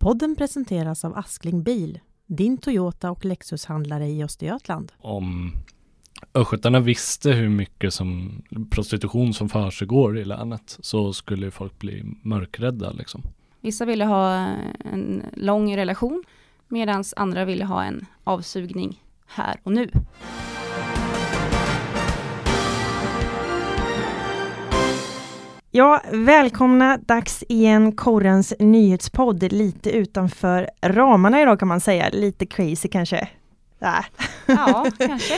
Podden presenteras av Askling Bil, din Toyota och Lexus-handlare i Östergötland. Om östgötarna visste hur mycket som prostitution som försiggår i länet så skulle folk bli mörkrädda liksom. Vissa ville ha en lång relation medan andra ville ha en avsugning här och nu. Ja, välkomna. Dags igen Korrens nyhetspodd lite utanför ramarna idag kan man säga. Lite crazy kanske. Äh. Ja, kanske.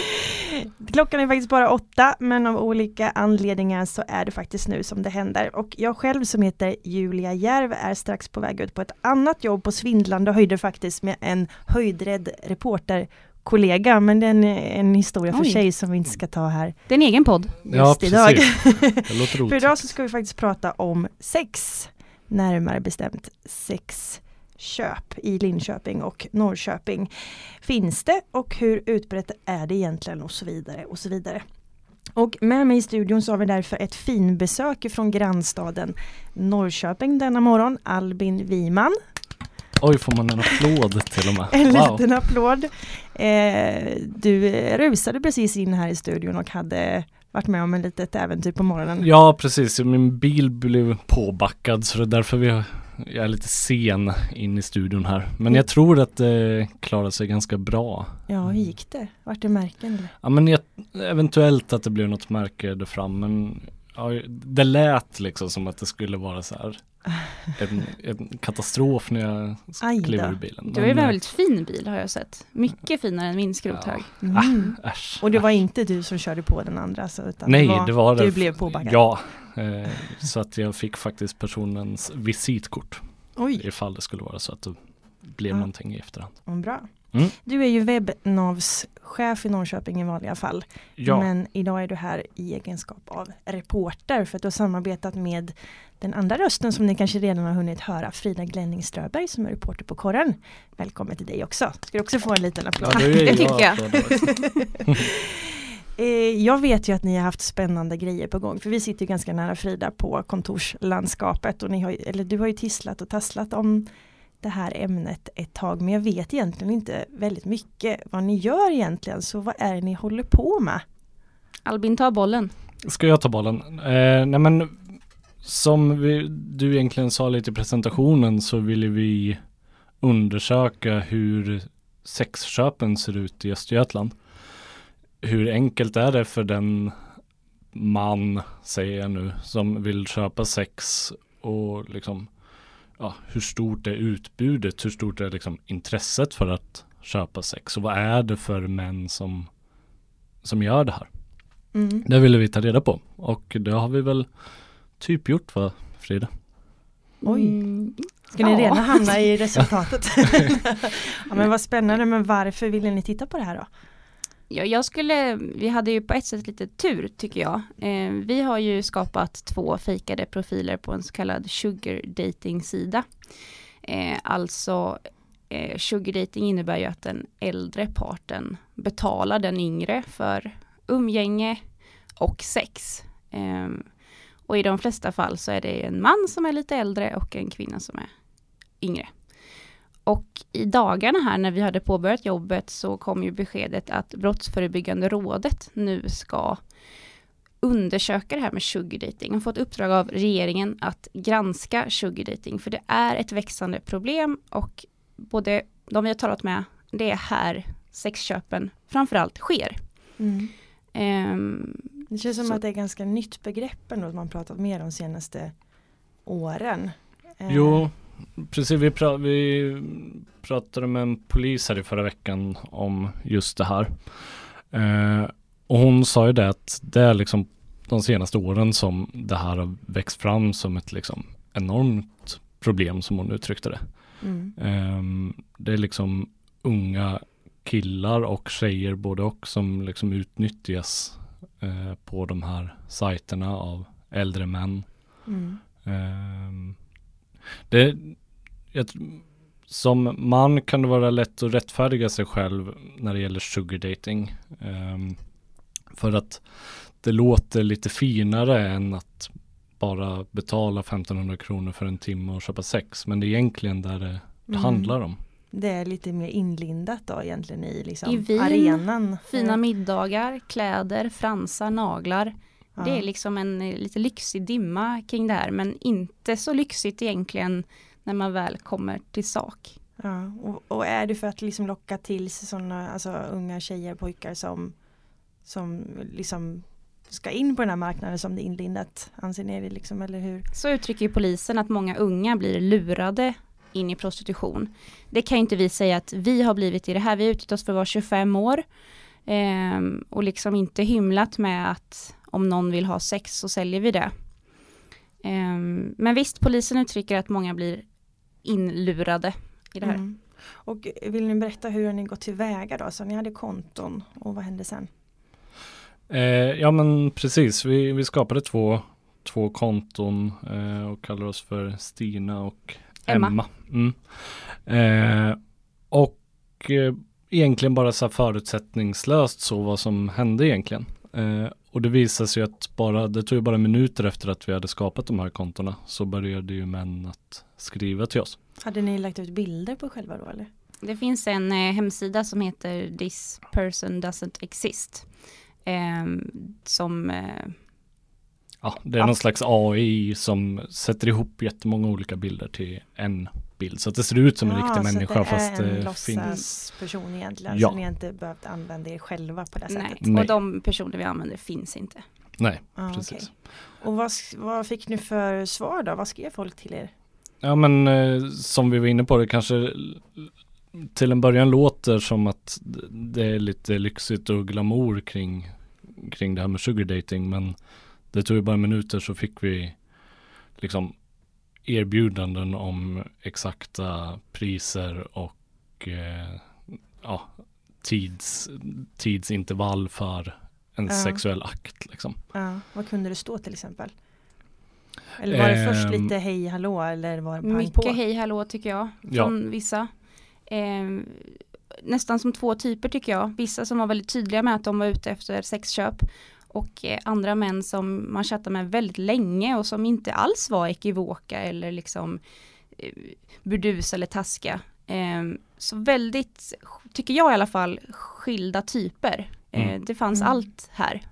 Klockan är faktiskt bara åtta men av olika anledningar så är det faktiskt nu som det händer. Och jag själv som heter Julia Järv är strax på väg ut på ett annat jobb på svindlande höjder faktiskt med en höjdrädd reporter kollega, men det är en, en historia för Oj. sig som vi inte ska ta här. Det är en egen podd. Ja, precis. Idag. Det låter för idag så ska vi faktiskt prata om sex, närmare bestämt sexköp i Linköping och Norrköping. Finns det och hur utbrett är det egentligen och så vidare och så vidare. Och med mig i studion så har vi därför ett finbesök från grannstaden Norrköping denna morgon, Albin Wiman. Oj, får man en applåd till och med? En wow. liten applåd. Eh, du rusade precis in här i studion och hade varit med om ett litet äventyr på morgonen. Ja, precis. Min bil blev påbackad så det är därför vi jag är lite sen in i studion här. Men mm. jag tror att det klarade sig ganska bra. Ja, hur gick det? Vart det märken? Eller? Ja, men jag, eventuellt att det blev något märke där fram, men ja, det lät liksom som att det skulle vara så här en, en katastrof när jag klev ur bilen. Du har ju en eh, väldigt fin bil har jag sett. Mycket finare än min skrothög. Ja. Mm. Ah, och det var inte du som körde på den andra? Så, utan Nej, det var, det var du det. blev påbackad? Ja, eh, så att jag fick faktiskt personens visitkort. Oj. Ifall det skulle vara så att det blev ja. någonting i efterhand. Mm, bra. Mm. Du är ju webbnavschef i Norrköping i vanliga fall. Ja. Men idag är du här i egenskap av reporter för att du har samarbetat med den andra rösten som ni kanske redan har hunnit höra, Frida Glenning Ströberg som är reporter på Korren. Välkommen till dig också. Ska du också få en liten applåd? Ja, det, det tycker jag. Eh, jag vet ju att ni har haft spännande grejer på gång för vi sitter ganska nära Frida på kontorslandskapet och ni har, eller du har ju tisslat och tasslat om det här ämnet ett tag men jag vet egentligen inte väldigt mycket vad ni gör egentligen så vad är det ni håller på med? Albin tar bollen. Ska jag ta bollen? Eh, nej men som vi, du egentligen sa lite i presentationen så ville vi undersöka hur sexköpen ser ut i Östergötland. Hur enkelt är det för den man, säger jag nu, som vill köpa sex och liksom ja, hur stort är utbudet? Hur stort är liksom intresset för att köpa sex? Och vad är det för män som, som gör det här? Mm. Det ville vi ta reda på och det har vi väl typ gjort va Frida? Oj, mm. ska ni ja. redan hamna i resultatet? ja, men vad spännande, men varför ville ni titta på det här då? Ja, jag skulle, vi hade ju på ett sätt lite tur tycker jag. Eh, vi har ju skapat två fejkade profiler på en så kallad sugar dating sida. Eh, alltså eh, sugar dating innebär ju att den äldre parten betalar den yngre för umgänge och sex. Eh, och i de flesta fall så är det en man som är lite äldre och en kvinna som är yngre. Och i dagarna här när vi hade påbörjat jobbet så kom ju beskedet att Brottsförebyggande rådet nu ska undersöka det här med sugardating och fått uppdrag av regeringen att granska sugardating för det är ett växande problem och både de vi har talat med, det är här sexköpen framförallt sker. Mm. Um, det känns som så. att det är ganska nytt begrepp ändå, att man pratat mer om de senaste åren. Jo, precis. Vi, pra vi pratade med en polis här i förra veckan om just det här. Eh, och hon sa ju det att det är liksom de senaste åren som det här har växt fram som ett liksom enormt problem som hon uttryckte det. Mm. Eh, det är liksom unga killar och tjejer både och som liksom utnyttjas eh, på de här sajterna av äldre män. Mm. Eh, det, jag, som man kan det vara lätt att rättfärdiga sig själv när det gäller sugar dating. Um, för att det låter lite finare än att bara betala 1500 kronor för en timme och köpa sex. Men det är egentligen där det det handlar om. Det är lite mer inlindat då egentligen i, liksom I vin, arenan. Fina middagar, kläder, fransar, naglar. Ja. Det är liksom en eh, lite lyxig dimma kring det här men inte så lyxigt egentligen när man väl kommer till sak. Ja, och, och är det för att liksom locka till sig sådana alltså, unga tjejer, pojkar som, som liksom ska in på den här marknaden som det är inlindat? Anser ni det liksom, eller hur? Så uttrycker polisen att många unga blir lurade in i prostitution. Det kan ju inte vi säga att vi har blivit i det här. Vi har utgett oss för att vara 25 år ehm, och liksom inte hymlat med att om någon vill ha sex så säljer vi det. Ehm, men visst, polisen uttrycker att många blir inlurade i det här. Mm. Och vill ni berätta hur ni gått tillväga då? Så ni hade konton och vad hände sen? Eh, ja men precis, vi, vi skapade två, två konton eh, och kallar oss för Stina och Emma. Emma. Mm. Eh, och eh, egentligen bara så förutsättningslöst så vad som hände egentligen. Eh, och det visade sig att bara, det tog ju bara minuter efter att vi hade skapat de här kontona så började ju män att skriva till oss. Hade ni lagt ut bilder på själva då eller? Det finns en eh, hemsida som heter This person doesn't exist. ehm, som eh, Ja, det är Ja. någon slags AI som sätter ihop jättemånga olika bilder till en bild. Så att det ser ut som en Ja, riktig så människa att det fast är en det låtsas finns. person egentligen. Ja. Så ni har inte behövt använda er själva på det nej. sättet. Nej. Och de personer vi använder finns inte. Nej, Ja, precis. okej. Och vad, vad fick ni för svar då? Vad skrev folk till er? Ja men eh, som vi var inne på det kanske till en början låter som att det är lite lyxigt och glamour kring, kring det här med sugar dating men det tog ju bara minuter så fick vi liksom erbjudanden om exakta priser och eh, ja, tids, tidsintervall för en Ja. sexuell akt liksom. Ja, vad kunde det stå till exempel? Eller var det först Ehm, lite hej hallå eller var det pang Mycket på? hej hallå tycker jag. Ja. Från vissa. Ehm, nästan som två typer tycker jag. Vissa som var väldigt tydliga med att de var ute efter sexköp. Och eh, andra män som man chattar med väldigt länge och som inte alls var ekivoka eller liksom eh, burdusa eller taska. Ehm, så väldigt, tycker jag i alla fall, skilda typer. Eh, Mm. det fanns Mm. allt här.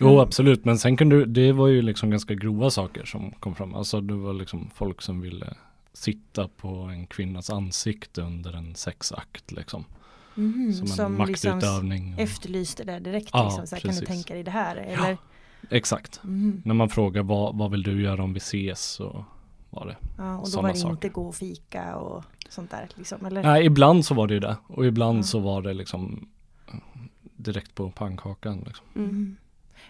Jo absolut, men sen kunde det var ju liksom ganska grova saker som kom fram. Alltså det var liksom folk som ville sitta på en kvinnas ansikte under en sexakt liksom. Mhm, Som en som liksom maktutövning. och- efterlyste det direkt. Ja, liksom, så här, kan du tänka dig det här? Eller? Exakt. Mhm. När man frågar vad, vad vill du göra om vi ses så var det. Ja, och då Såna var det saker. inte gå och fika och sånt där liksom, eller? Nej, ibland så var det ju det. Och ibland Ja. så var det liksom direkt på pannkakan. Liksom. Mm. Mm.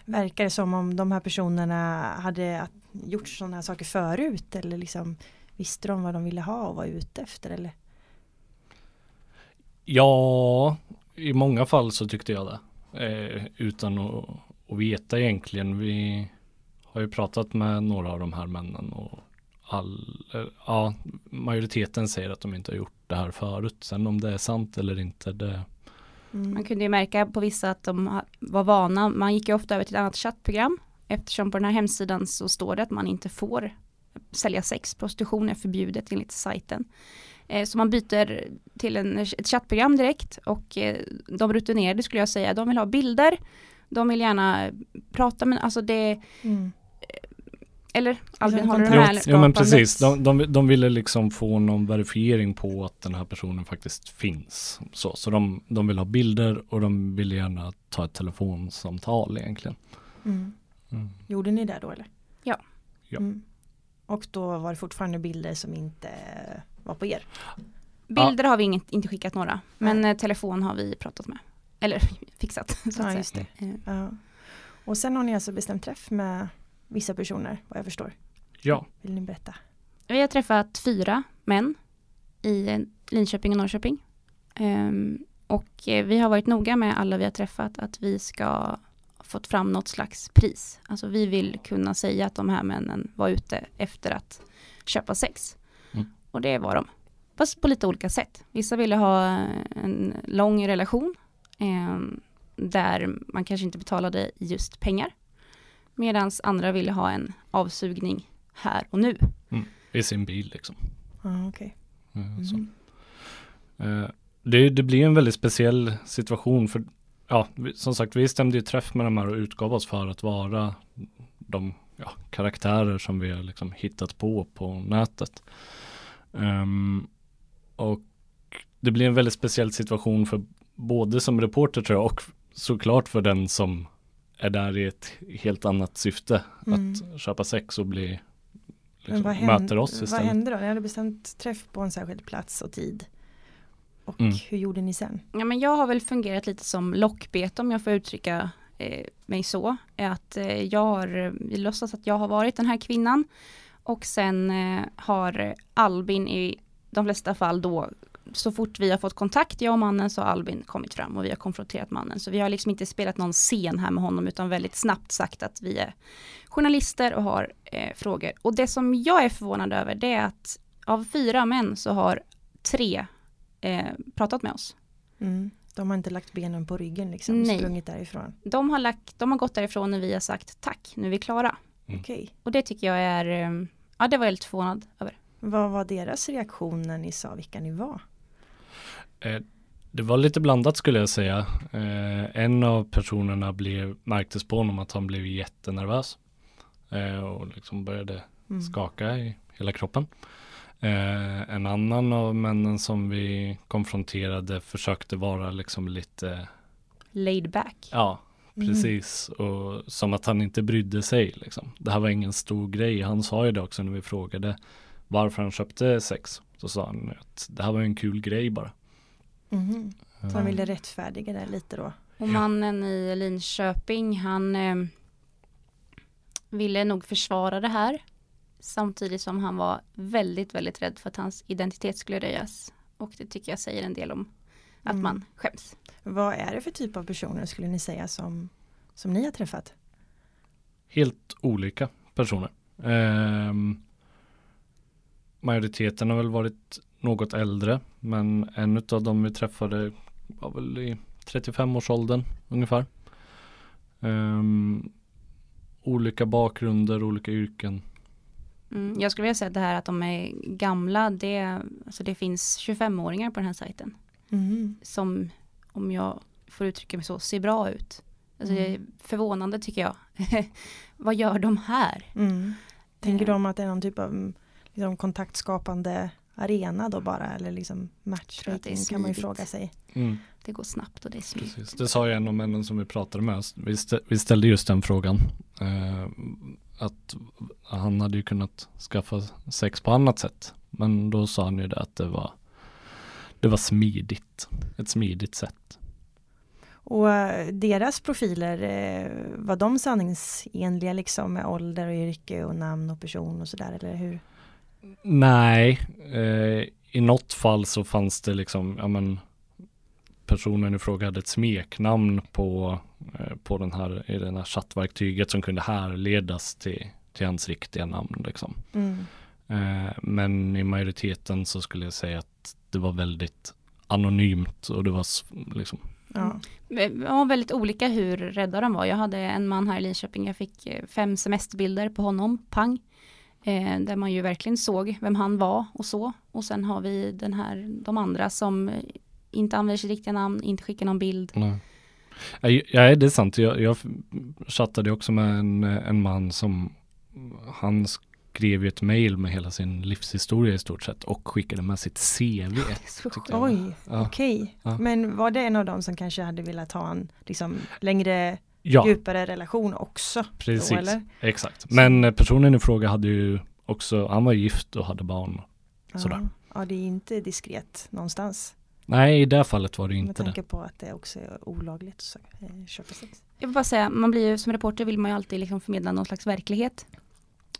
Verkar det som om de här personerna hade gjort sådana här saker förut eller liksom visste de vad de ville ha och var ute efter eller? Ja, i många fall så tyckte jag det. Eh, utan att, att veta egentligen. Vi har ju pratat med några av de här männen och all, eh, ja, majoriteten säger att de inte har gjort det här förut. Sen om det är sant eller inte, det Mm. Man kunde ju märka på vissa att de var vana, man gick ju ofta över till ett annat chattprogram eftersom på den här hemsidan så står det att man inte får sälja sex, prostitution är förbjudet enligt sajten. Eh, Så man byter till en, ett chattprogram direkt och eh, de rutinerade skulle jag säga, de vill ha bilder, de vill gärna prata med, alltså det, Mm. eller Albin håller du med? jo men precis, de, de, de ville liksom få någon verifiering på att den här personen faktiskt finns. Så, så de, de vill ha bilder och de vill gärna ta ett telefonsamtal egentligen. Mm. Mm. Gjorde ni det då eller? Ja. Ja. Mm. Och då var det fortfarande bilder som inte var på er? Bilder har vi inget, inte skickat några, men eh, telefon har vi pratat med. Eller fixat. Så att Ja, säga. just det. Eh, Ja. Och sen har ni alltså bestämt träff med vissa personer vad jag förstår. Ja, Vill ni berätta? Vi har träffat fyra män i eh, Linköping och Norrköping. Ehm, och vi har varit noga med alla vi har träffat att vi ska fått fram något slags pris. Alltså vi vill kunna säga att de här männen var ute efter att köpa sex. Mm. Och det var de. Fast på lite olika sätt. Vissa ville ha en lång relation ehm, där man kanske inte betalade just pengar. Medan andra ville ha en avsugning här och nu. i sin bil liksom. Ja, okej. Eh. Mhm. Eh, det, det blir en väldigt speciell situation för ja, som sagt vi stämde ju träff med de här och utgav oss för att vara de ja, karaktärer som vi har liksom hittat på på nätet. Ehm, och det blir en väldigt speciell situation för både som reporter tror jag och såklart för den som är där i ett helt annat syfte Mm. att köpa sex och bli liksom, vad hände, möter oss vad istället. hände då? Ni hade bestämt träff på en särskild plats och tid. Och Mm. hur gjorde ni sen? Ja, men jag har väl fungerat lite som lockbete om jag får uttrycka eh, mig så. Är att eh, jag har, vi låtsas att jag har varit den här kvinnan. Och sen eh, har Albin i de flesta fall då, så fort vi har fått kontakt, jag och mannen, så har Albin kommit fram och vi har konfronterat mannen. Så vi har liksom inte spelat någon scen här med honom, utan väldigt snabbt sagt att vi är journalister och har eh, frågor. Och det som jag är förvånad över, det är att av fyra män så har tre eh, pratat med oss. Mm. De har inte lagt benen på ryggen liksom, Nej. sprungit därifrån. De har, lagt, de har gått därifrån när vi har sagt tack, nu är vi klara. Mm. Okej. Och det tycker jag är, eh, ja det var jag lite förvånad över. Vad var deras reaktion när ni sa vilka ni var? Eh, det var lite blandat skulle jag säga. Eh, en av personerna blev, märktes på honom att han blev jättenervös. Eh, och liksom började Mm. skaka i hela kroppen. Eh, en annan av männen som vi konfronterade försökte vara liksom lite, Laid back. ja Mm. precis. Och som att han inte brydde sig liksom. Det här var ingen stor grej. Han sa ju det också när vi frågade varför han köpte sex. Så sa han att det här var en kul grej bara. Mhm. Så han ville rättfärdiga det lite då? Och mannen i Linköping, han eh, ville nog försvara det här. Samtidigt som han var väldigt, väldigt rädd för att hans identitet skulle röjas. Och det tycker jag säger en del om att Mm. man skäms. Vad är det för typ av personer skulle ni säga som, som ni har träffat? helt olika personer. Ehm, majoriteten har väl varit något äldre, men en av dem vi träffade var väl i 35-årsåldern ungefär. Ehm, olika bakgrunder, olika yrken. Mm, jag skulle vilja säga att det här att de är gamla, det, alltså det finns 25-åringar på den här sajten. Mhm. Som, om jag får uttrycka mig så, ser bra ut. Alltså det är Mm. förvånande tycker jag. Vad gör de här? Mm. Tänker Eh. de att det är någon typ av mm, liksom, kontaktskapande arena då bara eller liksom matchmaking kan man ju fråga sig. Det går snabbt och det är smidigt. Precis. Det sa ju en av männen som vi pratade med. Vi, stä- vi ställde just den frågan. Eh, att han hade ju kunnat skaffa sex på annat sätt. Men då sa han ju det att det var det var smidigt. Ett smidigt sätt. Och eh, deras profiler, eh, var de sanningsenliga liksom med ålder och yrke och namn och person och sådär eller hur? Nej, eh, i något fall så fanns det liksom, ja men personen i fråga hade ett smeknamn på, eh, på den här, i den här chattverktyget som kunde härledas till, till hans riktiga namn liksom. Mm. Eh, men i majoriteten så skulle jag säga att det var väldigt anonymt och det var liksom, Ja. Det var väldigt olika hur rädda de var. Jag hade en man här i Linköping, jag fick eh, fem semesterbilder på honom, pang. Eh, där man ju verkligen såg vem han var och så. Och sen har vi den här, de andra som eh, inte använder sitt riktiga namn, inte skickar någon bild. nej. Nej, Ja, det är sant. Jag, jag chattade också med en, en man som han skrev ju ett mail med hela sin livshistoria i stort sett och skickade med sitt CV. Oj, Ja. okej. Ja. Men var det en av dem som kanske hade velat ha en liksom, längre, Ja, djupare relation också? precis. Då, eller? Exakt. Men eh, personen i fråga hade ju också, han var gift och hade barn. Sådär. Ja. ja, det är inte diskret någonstans. Nej, i det fallet var det Med inte det. tanke på att det också är olagligt att eh, köpa sex. Jag vill bara säga, man blir ju som reporter vill man ju alltid liksom förmedla någon slags verklighet.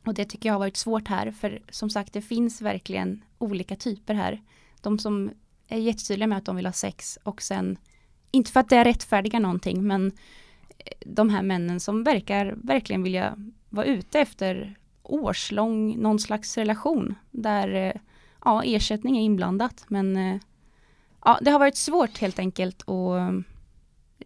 Och det tycker jag har varit svårt här, för som sagt det finns verkligen olika typer här. De som är jättetydliga med att de vill ha sex och sen, inte för att det rättfärdigar någonting, men eh, de här männen som verkar verkligen vilja vara ute efter årslång någon slags relation där eh, ja, ersättning är inblandat men eh, ja, det har varit svårt helt enkelt att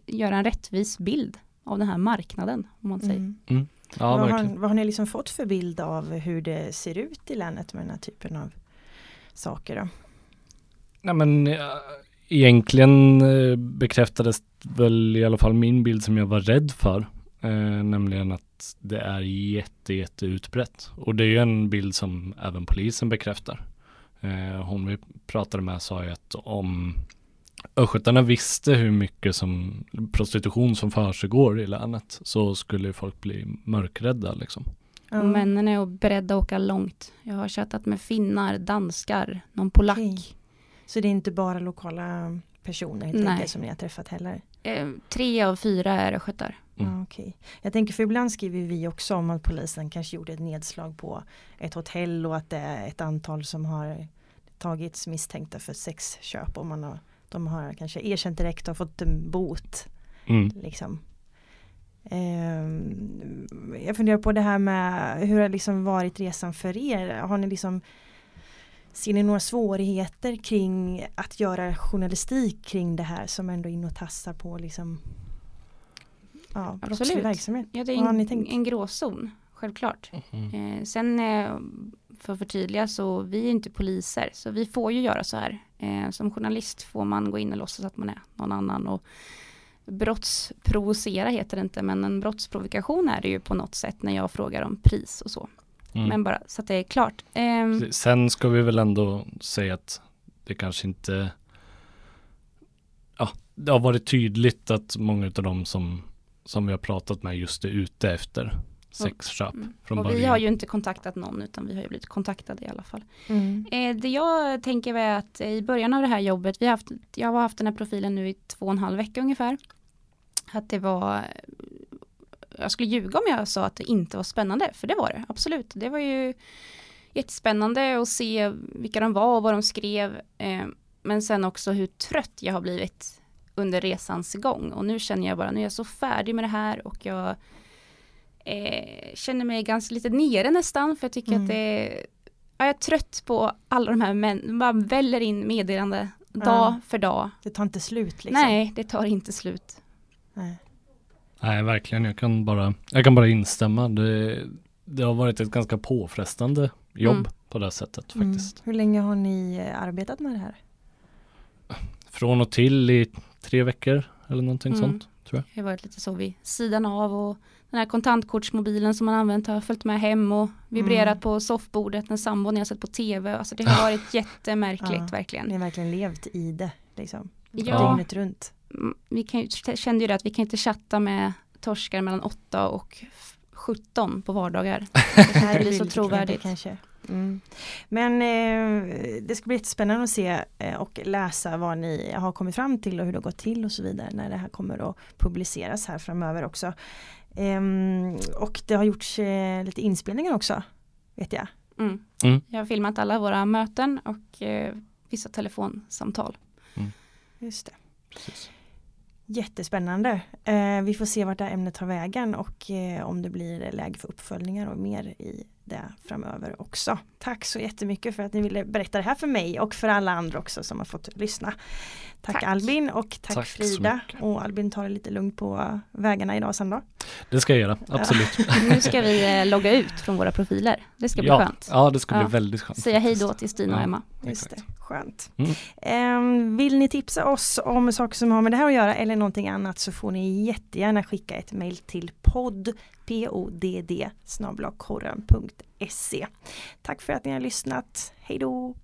göra en rättvis bild av den här marknaden om man säger. Mm. Ja, vad, har, vad har ni liksom fått för bild av hur det ser ut i länet med den här typen av saker? Då? Nej men äh, egentligen äh, bekräftades väl i alla fall min bild som jag var rädd för. Äh, nämligen att det är jätte, jätte utbrett. Och det är ju en bild som även polisen bekräftar. hon vi pratade med sa ju att om östgötarna visste hur mycket som prostitution som försiggår i länet så skulle folk bli mörkrädda liksom. Och männen är beredda att åka långt. Jag har chattat med finnar, danskar, någon polack. Okay. Så det är inte bara lokala personer enkelt som ni har träffat heller? Eh, tre av fyra är östgötar. Mm. Okay. Jag tänker för ibland skriver vi också om att polisen kanske gjorde ett nedslag på ett hotell och att det är ett antal som har tagits misstänkta för sexköp och man har, de har kanske erkänt direkt och fått en bot. Mm. Liksom. Ehm, jag funderar på det här med hur har liksom varit resan för er? Har ni liksom Ser ni några svårigheter kring att göra journalistik kring det här som ändå in och tassar på liksom ja, Absolut. verksamhet? Ja, det är en, en gråzon, självklart. Mm. Eh, sen eh, för att förtydliga så vi är inte poliser så vi får ju göra så här. Eh, som journalist får man gå in och låtsas att man är någon annan och brottsprovocera heter det inte, men en brottsprovokation är det ju på något sätt när jag frågar om pris och så. Mm. Men bara så att det är klart. Um, Sen ska vi väl ändå säga att det kanske inte Ja, det har varit tydligt att många av dem som, som vi har pratat med just är ute efter sexköp mm. från och början. Vi har ju inte kontaktat någon utan vi har ju blivit kontaktade i alla fall. Mm. Eh, det jag tänker är att i början av det här jobbet, vi har haft, jag har haft den här profilen nu i två och en halv vecka ungefär. Att det var jag skulle ljuga om jag sa att det inte var spännande, för det var det absolut. Det var ju jättespännande att se vilka de var och vad de skrev. Eh, men sen också hur trött jag har blivit under resans gång. Och nu känner jag bara, nu är jag så färdig med det här och jag eh, känner mig ganska lite nere nästan för jag tycker mm. att det jag är trött på alla de här män, bara väller in meddelande dag ja. för dag. Det tar inte slut liksom. Nej, det tar inte slut. Nej. Nej, verkligen. Jag kan bara, jag kan bara instämma. Det, det har varit ett ganska påfrestande jobb mm. på det sättet mm. faktiskt. Mm. Hur länge har ni eh, arbetat med det här? Från och till i tre veckor eller någonting mm. sånt. Tror jag. Det har varit lite så vid sidan av och den här kontantkortsmobilen som man använt har följt med hem och vibrerat mm. på soffbordet när sambon har sett på tv. Alltså det har varit jättemärkligt ja, verkligen. Ni har verkligen levt i det liksom. Ja. Dygnet runt. Mm, vi kan, kände ju det att vi kan inte chatta med torskar mellan 8 och 17 på vardagar. Det här blir så trovärdigt. Kanske. Mm. Men eh, det ska bli spännande att se eh, och läsa vad ni har kommit fram till och hur det har gått till och så vidare när det här kommer att publiceras här framöver också. Eh, och det har gjorts eh, lite inspelningar också, vet jag. Mm. Mm. Jag har filmat alla våra möten och eh, vissa telefonsamtal. Mm. Just det. Precis. Jättespännande. Eh, vi får se vart det här ämnet tar vägen och eh, om det blir läge för uppföljningar och mer i det framöver också. Tack så jättemycket för att ni ville berätta det här för mig och för alla andra också som har fått lyssna. Tack, tack. Albin och tack, tack Frida. Och Albin tar det lite lugnt på vägarna idag sen då. Det ska jag göra, absolut. nu ska vi eh, logga ut från våra profiler. Det ska bli ja, skönt. Ja, det ska bli väldigt skönt. Säga hej då till Stina ja, och Emma. Just det, skönt. Mm. Um, vill ni tipsa oss om saker som har med det här att göra eller någonting annat så får ni jättegärna skicka ett mail till podd podd snablakorren.se. Tack för att ni har lyssnat. Hej då!